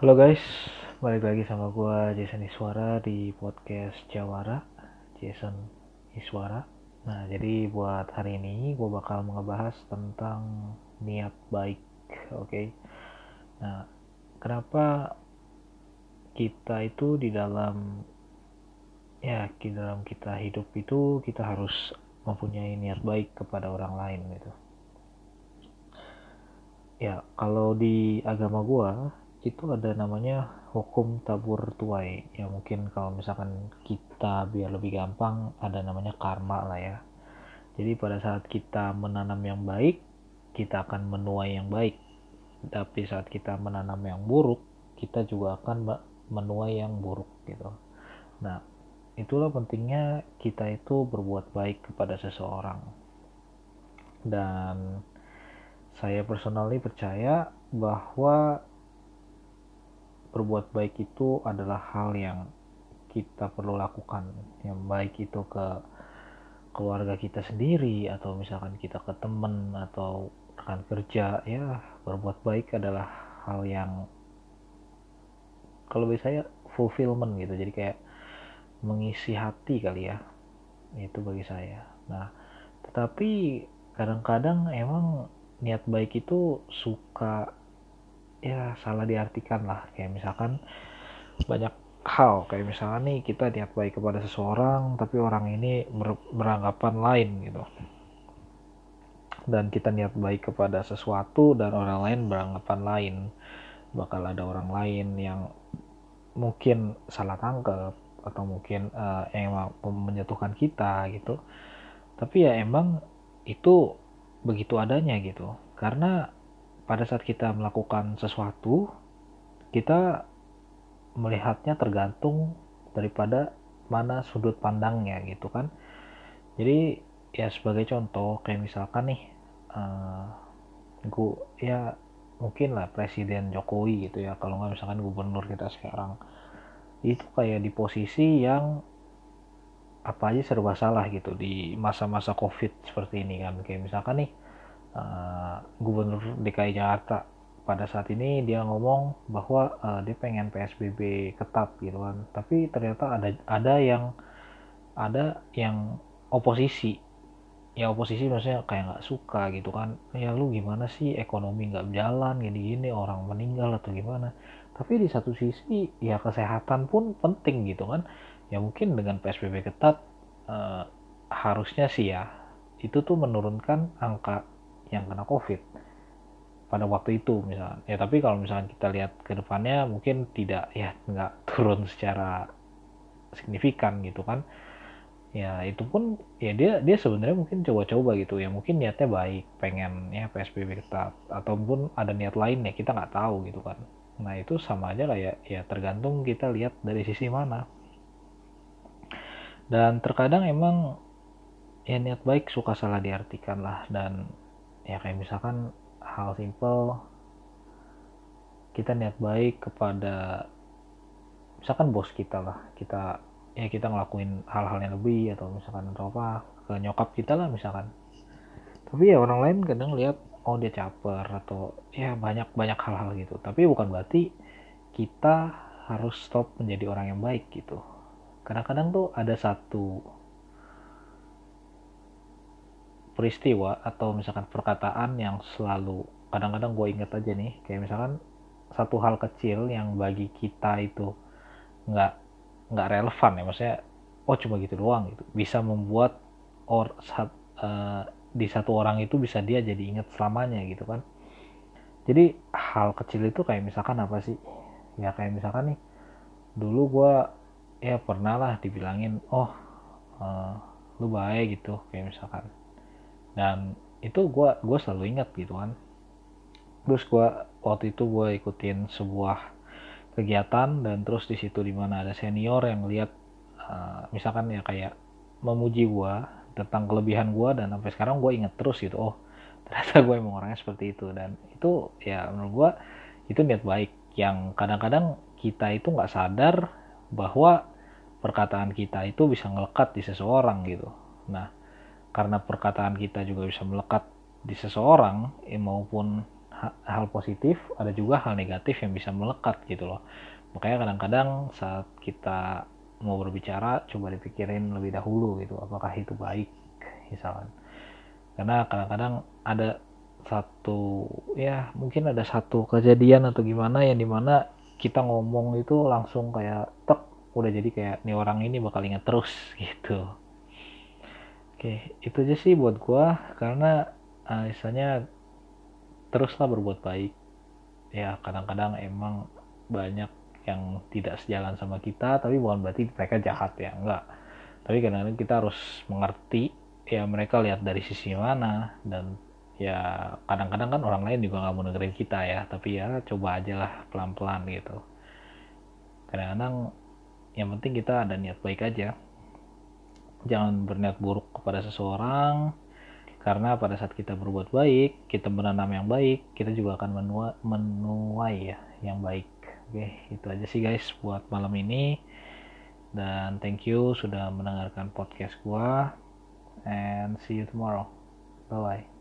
Halo guys, balik lagi sama gua Jason Iswara di podcast Jawara Jason Iswara Nah jadi buat hari ini gua bakal ngebahas tentang niat baik Oke okay? Nah kenapa kita itu di dalam ya di dalam kita hidup itu kita harus mempunyai niat baik kepada orang lain gitu ya kalau di agama gua itu ada namanya hukum tabur tuai. Ya mungkin kalau misalkan kita biar lebih gampang ada namanya karma lah ya. Jadi pada saat kita menanam yang baik kita akan menuai yang baik. Tapi saat kita menanam yang buruk kita juga akan menuai yang buruk gitu. Nah itulah pentingnya kita itu berbuat baik kepada seseorang. Dan saya personally percaya bahwa berbuat baik itu adalah hal yang kita perlu lakukan. Yang baik itu ke keluarga kita sendiri atau misalkan kita ke temen atau rekan kerja ya berbuat baik adalah hal yang kalau bagi saya fulfillment gitu. Jadi kayak mengisi hati kali ya itu bagi saya. Nah tetapi kadang-kadang emang niat baik itu suka ya salah diartikan lah. Kayak misalkan banyak hal. Kayak misalnya nih kita niat baik kepada seseorang tapi orang ini ber beranggapan lain gitu. Dan kita niat baik kepada sesuatu dan orang lain beranggapan lain. Bakal ada orang lain yang mungkin salah tangkap atau mungkin uh, yang menjatuhkan kita gitu. Tapi ya emang itu begitu adanya gitu. Karena pada saat kita melakukan sesuatu kita melihatnya tergantung daripada mana sudut pandangnya gitu kan. Jadi ya sebagai contoh kayak misalkan nih uh, gua ya mungkin lah presiden Jokowi gitu ya kalau nggak misalkan gubernur kita sekarang. Itu kayak di posisi yang apa aja serba salah gitu di masa-masa covid seperti ini kan. Kayak misalkan nih uh, gubernur DKI Jakarta pada saat ini dia ngomong bahwa uh, dia pengen PSBB ketat gitu kan. Tapi ternyata ada ada yang ada yang oposisi. Ya oposisi maksudnya kayak nggak suka gitu kan. Ya lu gimana sih ekonomi nggak jalan gini-gini orang meninggal atau gimana? Tapi di satu sisi ya kesehatan pun penting gitu kan. Ya mungkin dengan PSBB ketat uh, harusnya sih ya itu tuh menurunkan angka yang kena covid pada waktu itu misalnya ya tapi kalau misalnya kita lihat ke depannya mungkin tidak ya nggak turun secara signifikan gitu kan. Ya itu pun ya dia dia sebenarnya mungkin coba-coba gitu. Ya mungkin niatnya baik pengen ya psbb ketat ataupun ada niat lain ya kita nggak tahu gitu kan. Nah itu sama aja lah ya ya tergantung kita lihat dari sisi mana. Dan terkadang emang ya niat baik suka salah diartikan lah. Dan ya kayak misalkan hal simple kita niat baik kepada misalkan bos kita lah kita ya kita ngelakuin hal-hal yang lebih atau misalkan atau apa ke nyokap kita lah misalkan. Tapi ya orang lain kadang lihat oh dia caper atau ya banyak banyak hal-hal gitu. Tapi bukan berarti kita harus stop menjadi orang yang baik gitu. Kadang-kadang tuh ada satu peristiwa atau misalkan perkataan yang selalu kadang-kadang gue inget aja nih kayak misalkan satu hal kecil yang bagi kita itu nggak nggak relevan ya maksudnya oh cuma gitu doang gitu. Bisa membuat or sat, uh, di satu orang itu bisa dia jadi inget selamanya gitu kan. Jadi hal kecil itu kayak misalkan apa sih? Ya kayak misalkan nih dulu gue ya pernah lah dibilangin oh uh, lu baik gitu kayak misalkan dan itu gue gue selalu ingat gitu kan. Terus gue waktu itu gue ikutin sebuah kegiatan dan terus di situ di mana ada senior yang lihat uh, misalkan ya kayak memuji gue tentang kelebihan gue dan sampai sekarang gue inget terus gitu oh ternyata gue emang orangnya seperti itu. Dan itu ya menurut gue itu niat baik yang kadang-kadang kita itu nggak sadar bahwa perkataan kita itu bisa ngelekat di seseorang gitu. Nah karena perkataan kita juga bisa melekat di seseorang eh, maupun hal positif ada juga hal negatif yang bisa melekat gitu loh. Makanya kadang-kadang saat kita mau berbicara coba dipikirin lebih dahulu gitu apakah itu baik misalkan karena kadang-kadang ada satu ya mungkin ada satu kejadian atau gimana yang di mana kita ngomong itu langsung kayak tek udah jadi kayak nih orang ini bakal inget terus gitu oke itu aja sih buat gua karena uh, misalnya teruslah berbuat baik. Ya kadang-kadang emang banyak yang tidak sejalan sama kita tapi bukan berarti mereka jahat ya enggak. Tapi kadang-kadang kita harus mengerti ya mereka lihat dari sisi mana dan ya kadang-kadang kan orang lain juga nggak mau dengerin kita ya tapi ya coba aja lah pelan-pelan gitu. Kadang-kadang yang penting kita ada niat baik aja jangan berniat buruk kepada seseorang karena pada saat kita berbuat baik kita menanam yang baik kita juga akan menuai, menuai ya yang baik Oke, itu aja sih guys buat malam ini. Dan thank you sudah mendengarkan podcast gua. And see you tomorrow. Bye bye.